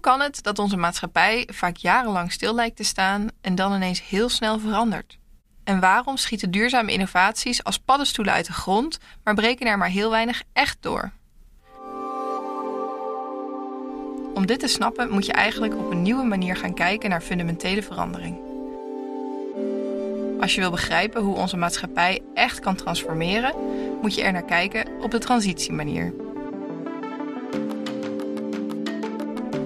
Hoe kan het dat onze maatschappij vaak jarenlang stil lijkt te staan en dan ineens heel snel verandert? En waarom schieten duurzame innovaties als paddenstoelen uit de grond, maar breken er maar heel weinig echt door? Om dit te snappen moet je eigenlijk op een nieuwe manier gaan kijken naar fundamentele verandering. Als je wil begrijpen hoe onze maatschappij echt kan transformeren, moet je er naar kijken op de transitiemanier.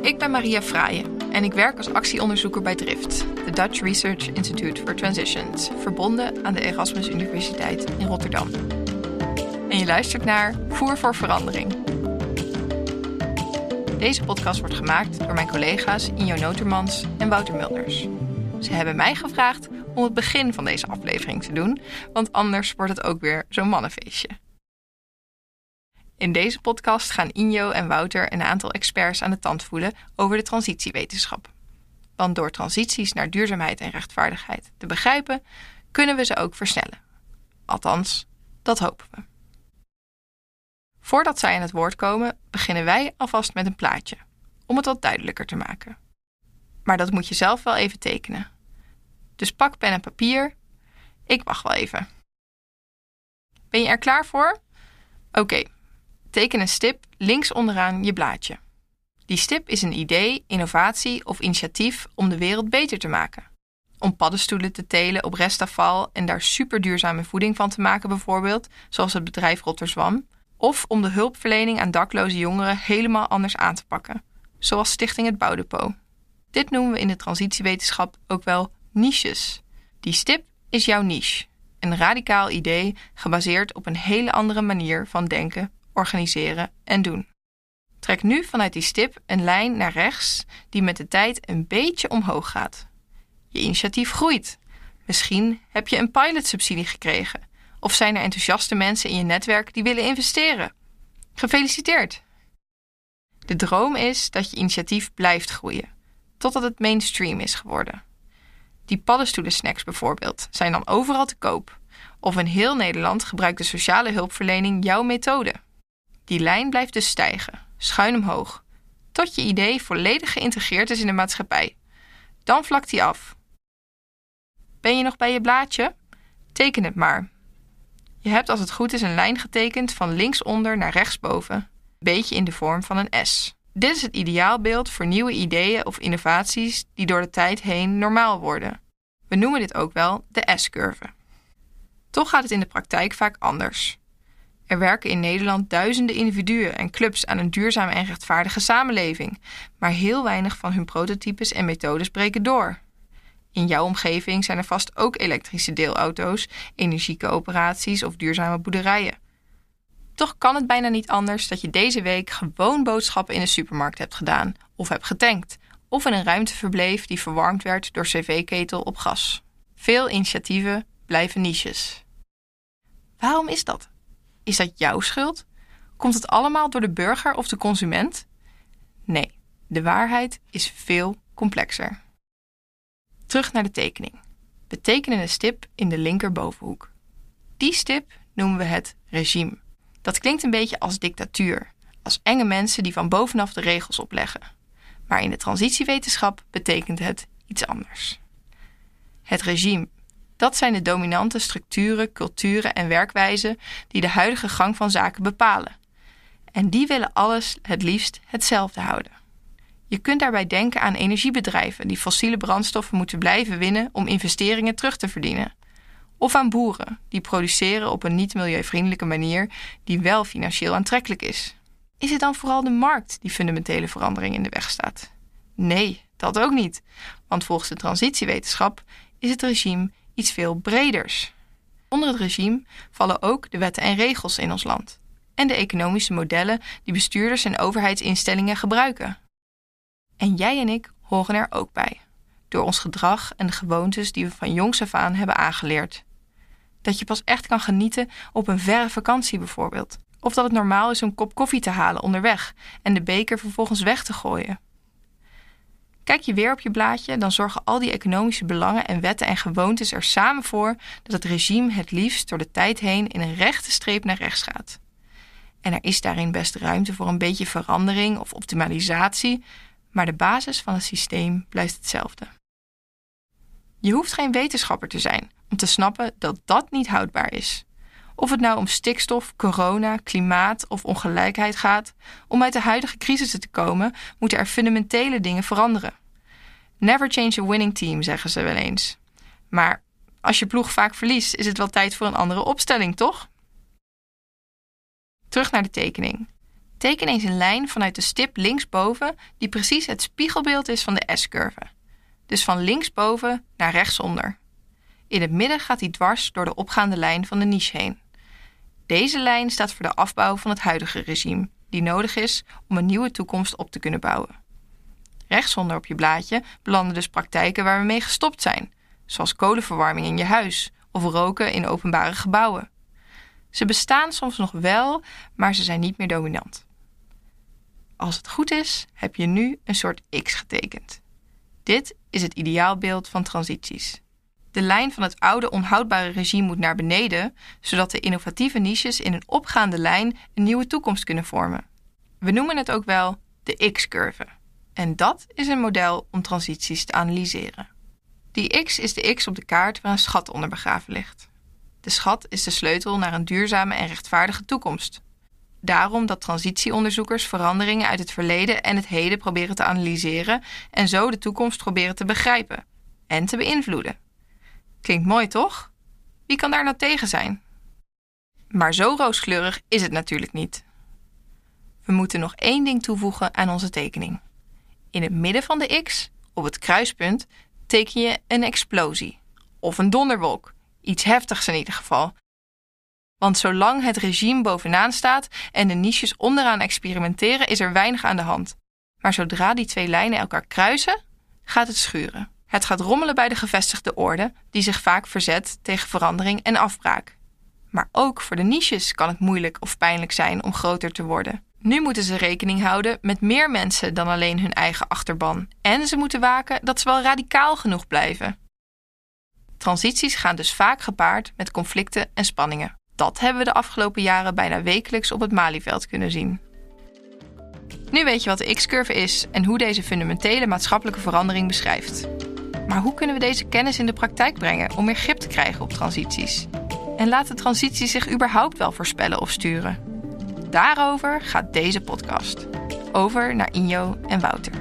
Ik ben Maria Fraaien en ik werk als actieonderzoeker bij DRIFT, de Dutch Research Institute for Transitions, verbonden aan de Erasmus Universiteit in Rotterdam. En je luistert naar Voer voor Verandering. Deze podcast wordt gemaakt door mijn collega's Injo Notermans en Wouter Mulders. Ze hebben mij gevraagd om het begin van deze aflevering te doen, want anders wordt het ook weer zo'n mannenfeestje. In deze podcast gaan Injo en Wouter een aantal experts aan de tand voelen over de transitiewetenschap. Want door transities naar duurzaamheid en rechtvaardigheid te begrijpen, kunnen we ze ook versnellen. Althans, dat hopen we. Voordat zij aan het woord komen, beginnen wij alvast met een plaatje, om het wat duidelijker te maken. Maar dat moet je zelf wel even tekenen. Dus pak pen en papier. Ik wacht wel even. Ben je er klaar voor? Oké, teken een stip links onderaan je blaadje. Die stip is een idee, innovatie of initiatief om de wereld beter te maken. Om paddenstoelen te telen op restafval en daar superduurzame voeding van te maken bijvoorbeeld, zoals het bedrijf Rotterzwam. Of om de hulpverlening aan dakloze jongeren helemaal anders aan te pakken, zoals Stichting Het Boudepot. Dit noemen we in de transitiewetenschap ook wel niches. Die stip is jouw niche, een radicaal idee gebaseerd op een hele andere manier van denken, organiseren en doen. Trek nu vanuit die stip een lijn naar rechts die met de tijd een beetje omhoog gaat. Je initiatief groeit. Misschien heb je een pilotsubsidie gekregen of zijn er enthousiaste mensen in je netwerk die willen investeren? Gefeliciteerd! De droom is dat je initiatief blijft groeien, totdat het mainstream is geworden. Die paddenstoelensnacks bijvoorbeeld zijn dan overal te koop. Of in heel Nederland gebruikt de sociale hulpverlening jouw methode. Die lijn blijft dus stijgen, schuin omhoog, tot je idee volledig geïntegreerd is in de maatschappij. Dan vlakt die af. Ben je nog bij je blaadje? Teken het maar je hebt als het goed is een lijn getekend van linksonder naar rechtsboven, een beetje in de vorm van een S. Dit is het ideaalbeeld voor nieuwe ideeën of innovaties die door de tijd heen normaal worden. We noemen dit ook wel de S-curve. Toch gaat het in de praktijk vaak anders. Er werken in Nederland duizenden individuen en clubs aan een duurzame en rechtvaardige samenleving, maar heel weinig van hun prototypes en methodes breken door. In jouw omgeving zijn er vast ook elektrische deelauto's, energiecoöperaties of duurzame boerderijen. Toch kan het bijna niet anders dat je deze week gewoon boodschappen in de supermarkt hebt gedaan of hebt getankt, of in een ruimte verbleef die verwarmd werd door cv-ketel op gas. Veel initiatieven blijven niches. Waarom is dat? Is dat jouw schuld? Komt het allemaal door de burger of de consument? Nee, de waarheid is veel complexer. Terug naar de tekening. We tekenen een stip in de linkerbovenhoek. Die stip noemen we het regime. Dat klinkt een beetje als dictatuur, als enge mensen die van bovenaf de regels opleggen. Maar in de transitiewetenschap betekent het iets anders. Het regime, dat zijn de dominante structuren, culturen en werkwijzen die de huidige gang van zaken bepalen. En die willen alles het liefst hetzelfde houden. Je kunt daarbij denken aan energiebedrijven die fossiele brandstoffen moeten blijven winnen om investeringen terug te verdienen. Of aan boeren die produceren op een niet milieuvriendelijke manier die wel financieel aantrekkelijk is. Is het dan vooral de markt die fundamentele verandering in de weg staat? Nee, dat ook niet. Want volgens de transitiewetenschap is het regime iets veel breders. Onder het regime vallen ook de wetten en regels in ons land en de economische modellen die bestuurders en overheidsinstellingen gebruiken. En jij en ik horen er ook bij. Door ons gedrag en de gewoontes die we van jongs af aan hebben aangeleerd. Dat je pas echt kan genieten op een verre vakantie bijvoorbeeld. Of dat het normaal is een kop koffie te halen onderweg en de beker vervolgens weg te gooien. Kijk je weer op je blaadje, dan zorgen al die economische belangen en wetten en gewoontes er samen voor dat het regime het liefst door de tijd heen in een rechte streep naar rechts gaat. En er is daarin best ruimte voor een beetje verandering of optimalisatie, Maar de basis van het systeem blijft hetzelfde. Je hoeft geen wetenschapper te zijn om te snappen dat dat niet houdbaar is. Of het nou om stikstof, corona, klimaat of ongelijkheid gaat, om uit de huidige crisissen te komen, moeten er fundamentele dingen veranderen. Never change a winning team, zeggen ze wel eens. Maar als je ploeg vaak verliest, is het wel tijd voor een andere opstelling, toch? Terug naar de tekening. Teken eens een lijn vanuit de stip linksboven die precies het spiegelbeeld is van de S-curve. Dus van linksboven naar rechtsonder. In het midden gaat hij dwars door de opgaande lijn van de niche heen. Deze lijn staat voor de afbouw van het huidige regime, die nodig is om een nieuwe toekomst op te kunnen bouwen. Rechtsonder op je blaadje belanden dus praktijken waar we mee gestopt zijn, zoals kolenverwarming in je huis of roken in openbare gebouwen. Ze bestaan soms nog wel, maar ze zijn niet meer dominant. Als het goed is, heb je nu een soort X getekend. Dit is het ideaalbeeld van transities. De lijn van het oude onhoudbare regime moet naar beneden, zodat de innovatieve niches in een opgaande lijn een nieuwe toekomst kunnen vormen. We noemen het ook wel de X-curve. En dat is een model om transities te analyseren. Die X is de X op de kaart waar een schat onder begraven ligt. De schat is de sleutel naar een duurzame en rechtvaardige toekomst. Daarom dat transitieonderzoekers veranderingen uit het verleden en het heden proberen te analyseren en zo de toekomst proberen te begrijpen en te beïnvloeden. Klinkt mooi, toch? Wie kan daar nou tegen zijn? Maar zo rooskleurig is het natuurlijk niet. We moeten nog één ding toevoegen aan onze tekening. In het midden van de X, op het kruispunt, teken je een explosie. Of een donderwolk. Iets heftigs in ieder geval. Want zolang het regime bovenaan staat en de niches onderaan experimenteren, is er weinig aan de hand. Maar zodra die twee lijnen elkaar kruisen, gaat het schuren. Het gaat rommelen bij de gevestigde orde, die zich vaak verzet tegen verandering en afbraak. Maar ook voor de niches kan het moeilijk of pijnlijk zijn om groter te worden. Nu moeten ze rekening houden met meer mensen dan alleen hun eigen achterban. En ze moeten waken dat ze wel radicaal genoeg blijven. Transities gaan dus vaak gepaard met conflicten en spanningen. Dat hebben we de afgelopen jaren bijna wekelijks op het Malieveld kunnen zien. Nu weet je wat de X-curve is en hoe deze fundamentele maatschappelijke verandering beschrijft. Maar hoe kunnen we deze kennis in de praktijk brengen om meer grip te krijgen op transities? En laat de transitie zich überhaupt wel voorspellen of sturen? Daarover gaat deze podcast. Over naar Injo en Wouter.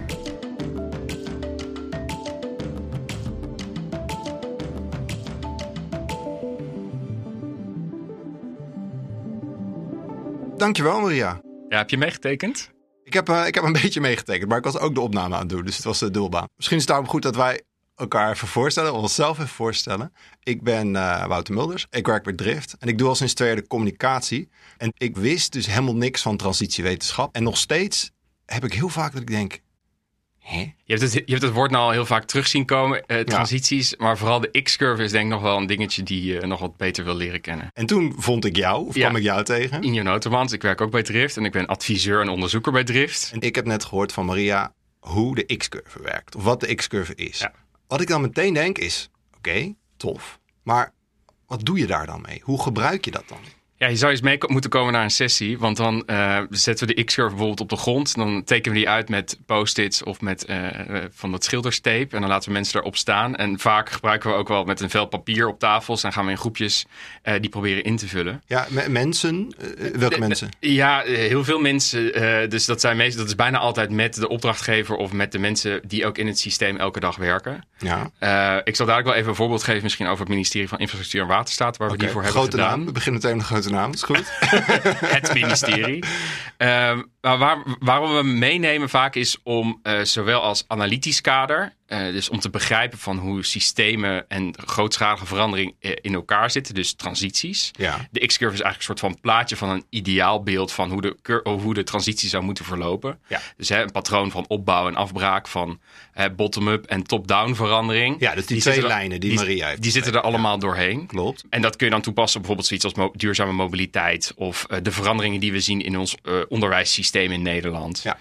Dankjewel, Maria. Ja, heb je meegetekend? Ik heb, uh, ik heb een beetje meegetekend, maar ik was ook de opname aan het doen. Dus het was de dubbelbaan. Misschien is het daarom goed dat wij elkaar even voorstellen, onszelf even voorstellen. Ik ben uh, Wouter Mulders, ik werk bij Drift en ik doe al sinds twee jaar de communicatie. En ik wist dus helemaal niks van transitiewetenschap. En nog steeds heb ik heel vaak dat ik denk, Hè? Je, hebt het, je hebt het woord nou al heel vaak terug zien komen, uh, transities. Ja. Maar vooral de X-curve is denk ik nog wel een dingetje die je nog wat beter wil leren kennen. En toen vond ik jou, of ja. kwam ik jou tegen? Injo Notemans, ik werk ook bij Drift en ik ben adviseur en onderzoeker bij Drift. En ik heb net gehoord van Maria hoe de X-curve werkt, of wat de X-curve is. Ja. Wat ik dan meteen denk is, oké, okay, tof. Maar wat doe je daar dan mee? Hoe gebruik je dat dan? Ja, je zou eens mee moeten komen naar een sessie. Want dan uh, zetten we de X-curve bijvoorbeeld op de grond. Dan tekenen we die uit met post-its of met uh, van dat schilderstape. En dan laten we mensen erop staan. En vaak gebruiken we ook wel met een vel papier op tafels. Dan gaan we in groepjes uh, die proberen in te vullen. Ja, mensen? welke mensen? Ja, heel veel mensen. dus dat, zijn meestal, dat is bijna altijd met de opdrachtgever of met de mensen die ook in het systeem elke dag werken. Ja. ik zal dadelijk wel even een voorbeeld geven misschien over het ministerie van Infrastructuur en Waterstaat. Waar okay. we die voor hebben grote gedaan. naam. We beginnen meteen met de grote naam, is goed. het ministerie. Um, waar, waarom we meenemen vaak is om uh, zowel als analytisch kader, uh, dus om te begrijpen van hoe systemen en grootschalige verandering uh, in elkaar zitten, dus transities. Ja. De X-curve is eigenlijk een soort van plaatje van een ideaalbeeld van hoe de, hoe de transitie zou moeten verlopen. Ja. Dus hè, een patroon van opbouw en afbraak, van bottom-up en top-down verandering. Ja, dus die, die twee lijnen die, die Maria heeft. Die zitten er allemaal doorheen. Klopt. En dat kun je dan toepassen op bijvoorbeeld zoiets als mo duurzame mobiliteit of de veranderingen die we zien in ons onderwijssysteem in Nederland. Ja.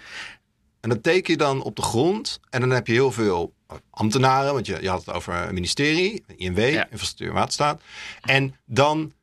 En dat teken je dan op de grond. En dan heb je heel veel ambtenaren. Want je, je had het over ministerie, INW, ja. Infrastructuur en Waterstaat. En dan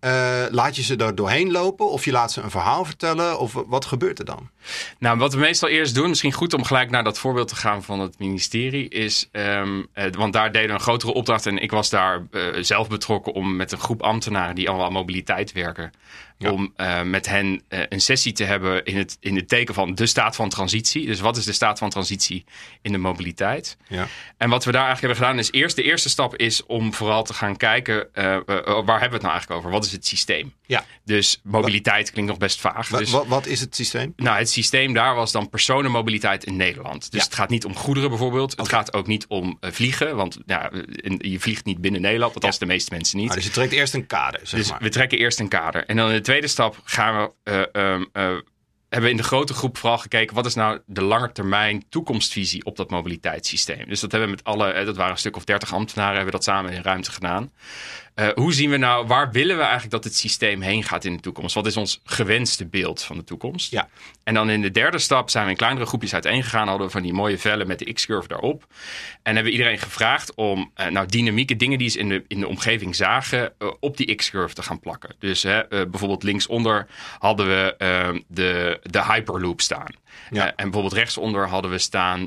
Eh, laat je ze er doorheen lopen of je laat ze een verhaal vertellen? Of wat gebeurt er dan? Nou, wat we meestal eerst doen, misschien goed om gelijk naar dat voorbeeld te gaan van het ministerie, is, um, want daar deden we een grotere opdracht en ik was daar uh, zelf betrokken om met een groep ambtenaren die allemaal aan mobiliteit werken, ja. om uh, met hen een sessie te hebben in het, in het teken van de staat van transitie. Dus wat is de staat van transitie in de mobiliteit? Ja. En wat we daar eigenlijk hebben gedaan is eerst, de eerste stap is om vooral te gaan kijken, waar hebben we het nou eigenlijk over? Wat is het systeem? Ja. Dus mobiliteit klinkt nog best vaag. Wat, dus, wat, wat is het systeem? Nou, het systeem daar was dan personenmobiliteit in Nederland. Dus Ja. het gaat niet om goederen bijvoorbeeld. Het gaat ook niet om eh, vliegen. Want ja, je vliegt niet binnen Nederland. Althans, de meeste mensen niet. Ah, dus je trekt eerst een kader, zeg dus maar. we trekken eerst een kader. En dan in de tweede stap gaan we... eh, ehm, eh, hebben we in de grote groep vooral gekeken... wat is nou de langetermijn toekomstvisie op dat mobiliteitssysteem. Dus dat hebben we met alle... eh, dat waren een stuk of dertig ambtenaren... hebben dat samen in ruimte gedaan. Eh, hoe zien we nou... waar willen we eigenlijk dat het systeem heen gaat in de toekomst? Wat is ons gewenste beeld van de toekomst? Ja. En dan in de derde stap zijn we in kleinere groepjes uiteengegaan. Hadden we van die mooie vellen met de X-curve daarop. En hebben we iedereen gevraagd om eh, nou, dynamieke dingen die ze in de, in de omgeving zagen, eh, op die X-curve te gaan plakken. Dus hè, bijvoorbeeld linksonder hadden we eh, de, de Hyperloop staan. Ja. En bijvoorbeeld rechtsonder hadden we staan,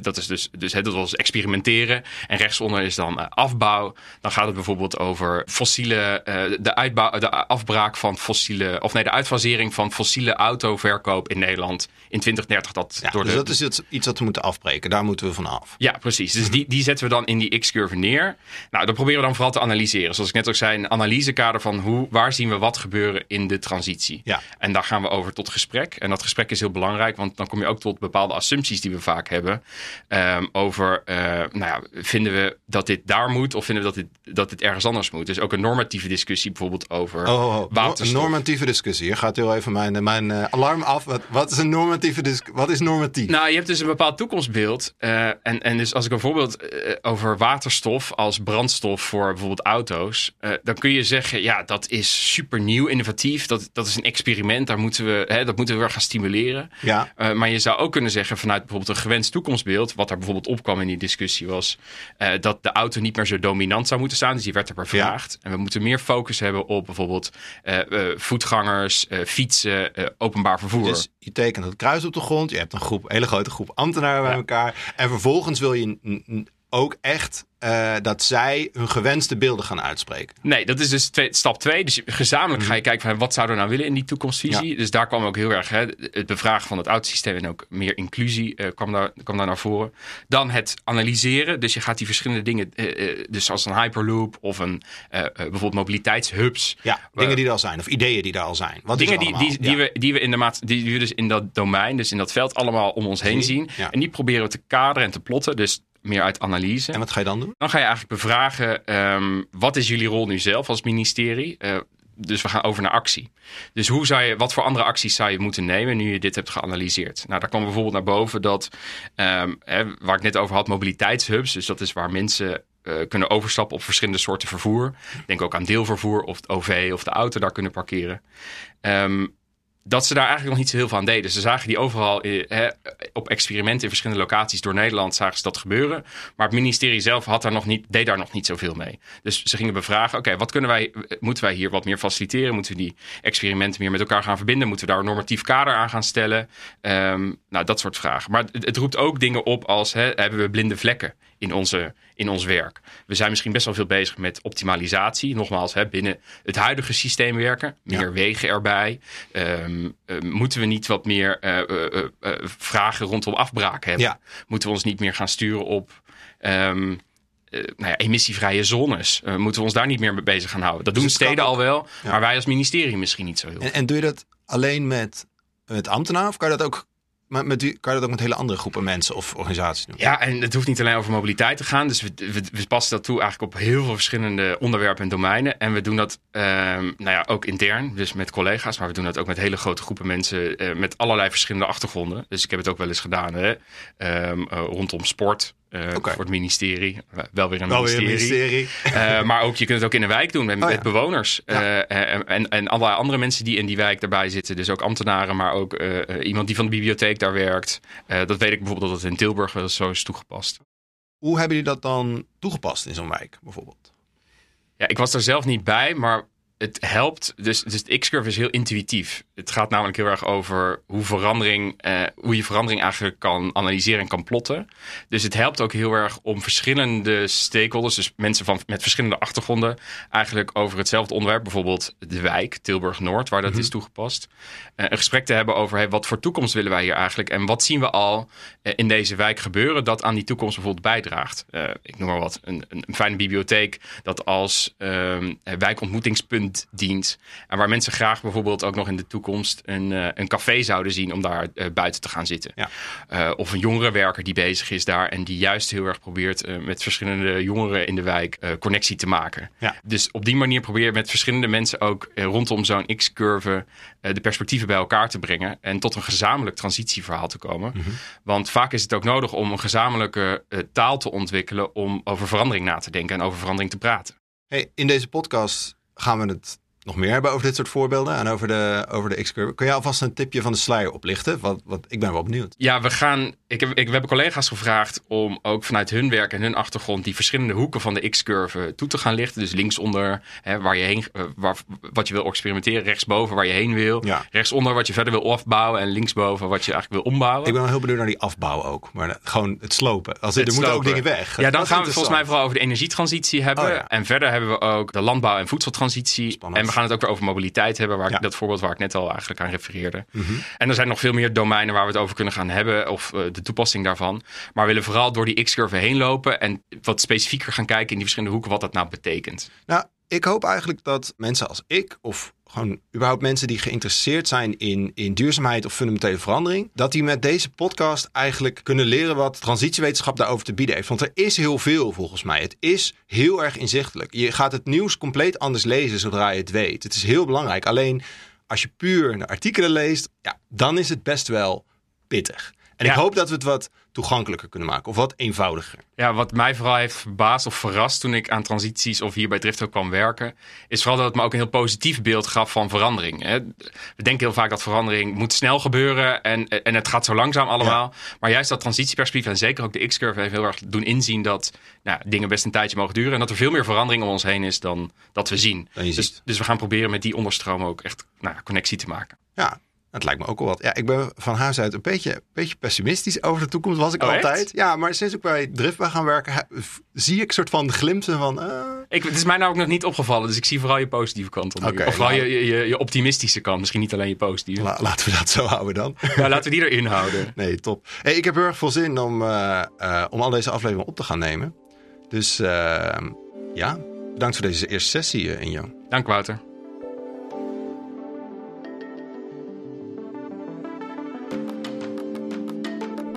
dat is dus, dus hè, dat was experimenteren. En rechtsonder is dan afbouw. Dan gaat het bijvoorbeeld over fossiele, eh, de, uitbouw, de afbraak van fossiele, of nee, de uitfasering van fossiele autoverkoop in Nederland in 2030. Dat Ja, door dus de, dat is iets, wat we moeten afbreken. Daar moeten we van af. ja, precies. Dus die, die zetten we dan in die X-curve neer. Nou, dat proberen we dan vooral te analyseren. Zoals ik net ook zei, een analysekader van hoe, waar zien we wat gebeuren in de transitie. Ja. En daar gaan we over tot gesprek. En dat gesprek is heel belangrijk, want dan kom je ook tot bepaalde assumpties die we vaak hebben. ehm, over, eh, nou ja, vinden we dat dit daar moet of vinden we dat dit, dat dit ergens anders moet? Dus ook een normatieve discussie bijvoorbeeld over Oh, oh, oh. Een waterstof. normatieve discussie. Hier gaat heel even mijn, mijn eh, alarm af. Wat, wat is een normatieve discussie? Wat is normatief? Nou, je hebt dus een bepaald toekomstbeeld. eh, en, en dus als ik bijvoorbeeld eh, over waterstof als brandstof voor bijvoorbeeld auto's. dan kun je zeggen, ja, dat is super nieuw, innovatief. Dat, dat is een experiment. Daar moeten we, hè, dat moeten we weer gaan stimuleren. ja, maar je zou ook kunnen zeggen vanuit bijvoorbeeld een gewenst toekomstbeeld. Wat er bijvoorbeeld opkwam in die discussie was. dat de auto niet meer zo dominant zou moeten staan. Dus die werd er En we moeten meer focus hebben op bijvoorbeeld eh, eh, voetgangers, eh, fietsen, openbaar vervoer. dus je tekent het kruis op de grond. Je hebt een groep, hele grote groep ambtenaren bij Ja. elkaar. En vervolgens wil je ook echt eh, dat zij hun gewenste beelden gaan uitspreken. Nee, dat is dus twee- stap twee. Dus gezamenlijk ga je kijken van wat zouden we nou willen in die toekomstvisie. Dus daar kwam ook heel erg hè, het bevragen van het oude systeem en ook meer inclusie eh, kwam, daar, kwam daar naar voren. Dan het analyseren. Dus je gaat die verschillende dingen, eh, dus als een hyperloop of een bijvoorbeeld mobiliteitshubs. Ja, dingen die er al zijn. Of ideeën die er al zijn. Wat Dingen die, die, die, we, die, we in de maat, die we dus in dat domein, dus in dat veld allemaal om ons heen Zien, zien. ja. En die proberen we te kaderen en te plotten. Dus meer uit analyse. En wat ga je dan doen? Dan ga je eigenlijk bevragen, ehm, wat is jullie rol nu zelf als ministerie? Eh, dus we gaan over naar actie. Dus hoe zou je, wat voor andere acties zou je moeten nemen nu je dit hebt geanalyseerd? Nou, daar kwam bijvoorbeeld naar boven dat, ehm, hè, waar ik net over had, mobiliteitshubs. Dus dat is waar mensen eh, kunnen overstappen op verschillende soorten vervoer. Denk ook aan deelvervoer of het OV of de auto daar kunnen parkeren. Ehm, dat ze daar eigenlijk nog niet zo heel veel aan deden. Ze zagen die overal eh, op experimenten in verschillende locaties door Nederland zagen ze dat gebeuren. Maar het ministerie zelf had daar nog niet, deed daar nog niet zoveel mee. Dus ze gingen bevragen, oké, wat kunnen wij, moeten wij hier wat meer faciliteren? Moeten we die experimenten meer met elkaar gaan verbinden? Moeten we daar een normatief kader aan gaan stellen? Ehm, nou, dat soort vragen. Maar het, het roept ook dingen op als, hè, hebben we blinde vlekken in, onze, in ons werk? We zijn misschien best wel veel bezig met optimalisatie. Nogmaals, hè, binnen het huidige systeem werken. Meer Ja. wegen erbij. Ehm, eh, moeten we niet wat meer eh, eh, vragen rondom afbraak hebben? Ja. Moeten we ons niet meer gaan sturen op ehm, eh, nou ja, emissievrije zones? Moeten we ons daar niet meer mee bezig gaan houden? Dat doen Dus kan steden al wel, Ja. maar wij als ministerie misschien niet zo heel. En, en doe je dat alleen met, met ambtenaren? Of kan je dat ook met, met, kan je dat ook met hele andere groepen mensen of organisaties doen? Ja, en het hoeft niet alleen over mobiliteit te gaan. Dus we, we, we passen dat toe eigenlijk op heel veel verschillende onderwerpen en domeinen. En we doen dat ehm, nou ja, ook intern, dus met collega's. Maar we doen dat ook met hele grote groepen mensen eh, met allerlei verschillende achtergronden. Dus ik heb het ook wel eens gedaan hè? Ehm, eh, rondom sport. Eh. Voor het ministerie. Wel weer een Wel weer ministerie. een ministerie. Eh, maar ook, je kunt het ook in een wijk doen met, Oh, met ja. bewoners. Ja. Eh, en, en, allerlei andere mensen die in die wijk daarbij zitten. Dus ook ambtenaren, maar ook iemand die van de bibliotheek daar werkt. Dat weet ik bijvoorbeeld dat het in Tilburg wel zo is toegepast. Hoe hebben jullie dat dan toegepast in zo'n wijk bijvoorbeeld? Ja, ik was er zelf niet bij, maar het helpt. Dus, dus de X-curve is heel intuïtief. Het gaat namelijk heel erg over hoe, verandering, eh, hoe je verandering eigenlijk kan analyseren en kan plotten. Dus het helpt ook heel erg om verschillende stakeholders, dus mensen van, met verschillende achtergronden, eigenlijk over hetzelfde onderwerp, bijvoorbeeld de wijk, Tilburg Noord, waar dat Mhm. is toegepast, eh, een gesprek te hebben over hey, wat voor toekomst willen wij hier eigenlijk en wat zien we al eh, in deze wijk gebeuren dat aan die toekomst bijvoorbeeld bijdraagt. Ik noem maar wat, een, een, een fijne bibliotheek dat als ehm, wijkontmoetingspunt dient en waar mensen graag bijvoorbeeld ook nog in de toekomst een, eh, een café zouden zien om daar eh, buiten te gaan zitten. Ja. Eh, of een jongerenwerker die bezig is daar en die juist heel erg probeert met verschillende jongeren in de wijk connectie te maken. Ja. Dus op die manier probeer je met verschillende mensen ook rondom zo'n X-curve de perspectieven bij elkaar te brengen en tot een gezamenlijk transitieverhaal te komen. Mhm. Want vaak is het ook nodig om een gezamenlijke taal te ontwikkelen om over verandering na te denken en over verandering te praten. Hey, in deze podcast gaan we het nog meer hebben over dit soort voorbeelden en over de, over de X-curve. Kun je alvast een tipje van de sluier oplichten? Want, want ik ben wel benieuwd. Ja, we gaan. Ik heb, ik, we hebben collega's gevraagd om ook vanuit hun werk en hun achtergrond die verschillende hoeken van de X-curve toe te gaan lichten. Dus linksonder, hè, waar je heen, eh, waar, wat je wil experimenteren, rechtsboven waar je heen wil, Ja. rechtsonder wat je verder wil afbouwen en linksboven wat je eigenlijk wil ombouwen. Ik ben wel heel benieuwd naar die afbouw ook. Maar eh, gewoon het slopen. Als, Het er moeten ook dingen weg. Ja, dan gaan we het volgens mij vooral over de energietransitie hebben. Oh, ja. En verder hebben we ook de landbouw- en voedseltransitie. Spannend. En we gaan het ook weer over mobiliteit hebben, waar ik, dat voorbeeld waar ik net al eigenlijk aan refereerde. Mhm. En er zijn nog veel meer domeinen waar we het over kunnen gaan hebben, of eh, de toepassing daarvan. Maar we willen vooral door die X-curve heen lopen en wat specifieker gaan kijken in die verschillende hoeken wat dat nou betekent. Nou, ik hoop eigenlijk dat mensen als ik, of gewoon überhaupt mensen die geïnteresseerd zijn in, in duurzaamheid of fundamentele verandering, dat die met deze podcast eigenlijk kunnen leren wat transitiewetenschap daarover te bieden heeft. Want er is heel veel volgens mij. Het is heel erg inzichtelijk. Je gaat het nieuws compleet anders lezen zodra je het weet. Het is heel belangrijk. Alleen als je puur de artikelen leest, ja, dan is het best wel pittig. En ik hoop dat we het wat toegankelijker kunnen maken of wat eenvoudiger. Ja, wat mij vooral heeft verbaasd of verrast toen ik aan transities of hier bij Drift ook kwam werken, is vooral dat het me ook een heel positief beeld gaf van verandering. We denken heel vaak dat verandering moet snel gebeuren en, en het gaat zo langzaam allemaal. Maar juist dat transitieperspectief en zeker ook de X-curve heeft heel erg doen inzien dat nou, dingen best een tijdje mogen duren en dat er veel meer verandering om ons heen is dan dat we zien. Dus, dus we gaan proberen met die onderstroom ook echt nou, connectie te maken. Ja, het lijkt me ook wel wat. Ja, ik ben van huis uit een beetje, beetje pessimistisch over de toekomst, was ik Oh, echt? altijd. Ja, maar sinds ik bij Drift ben gaan werken, zie ik soort van glimpen van... eh, Ik, het is mij nou ook nog niet opgevallen, dus ik zie vooral je positieve kant. op. Oké, of vooral nou. je, je, je optimistische kant, misschien niet alleen je positieve. la- laten we dat zo houden dan. Ja, laten we die erin houden. Nee, top. Hey, ik heb heel erg veel zin om, eh, eh, om al deze afleveringen op te gaan nemen. Dus ja, bedankt voor deze eerste sessie, in Injo. Dank Wouter.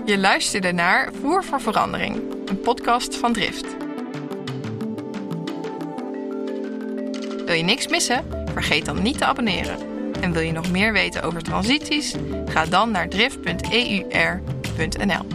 Je luisterde naar Voer voor Verandering, een podcast van Drift. Wil je niks missen? Vergeet dan niet te abonneren. En wil je nog meer weten over transities? Ga dan naar drift.eur.nl.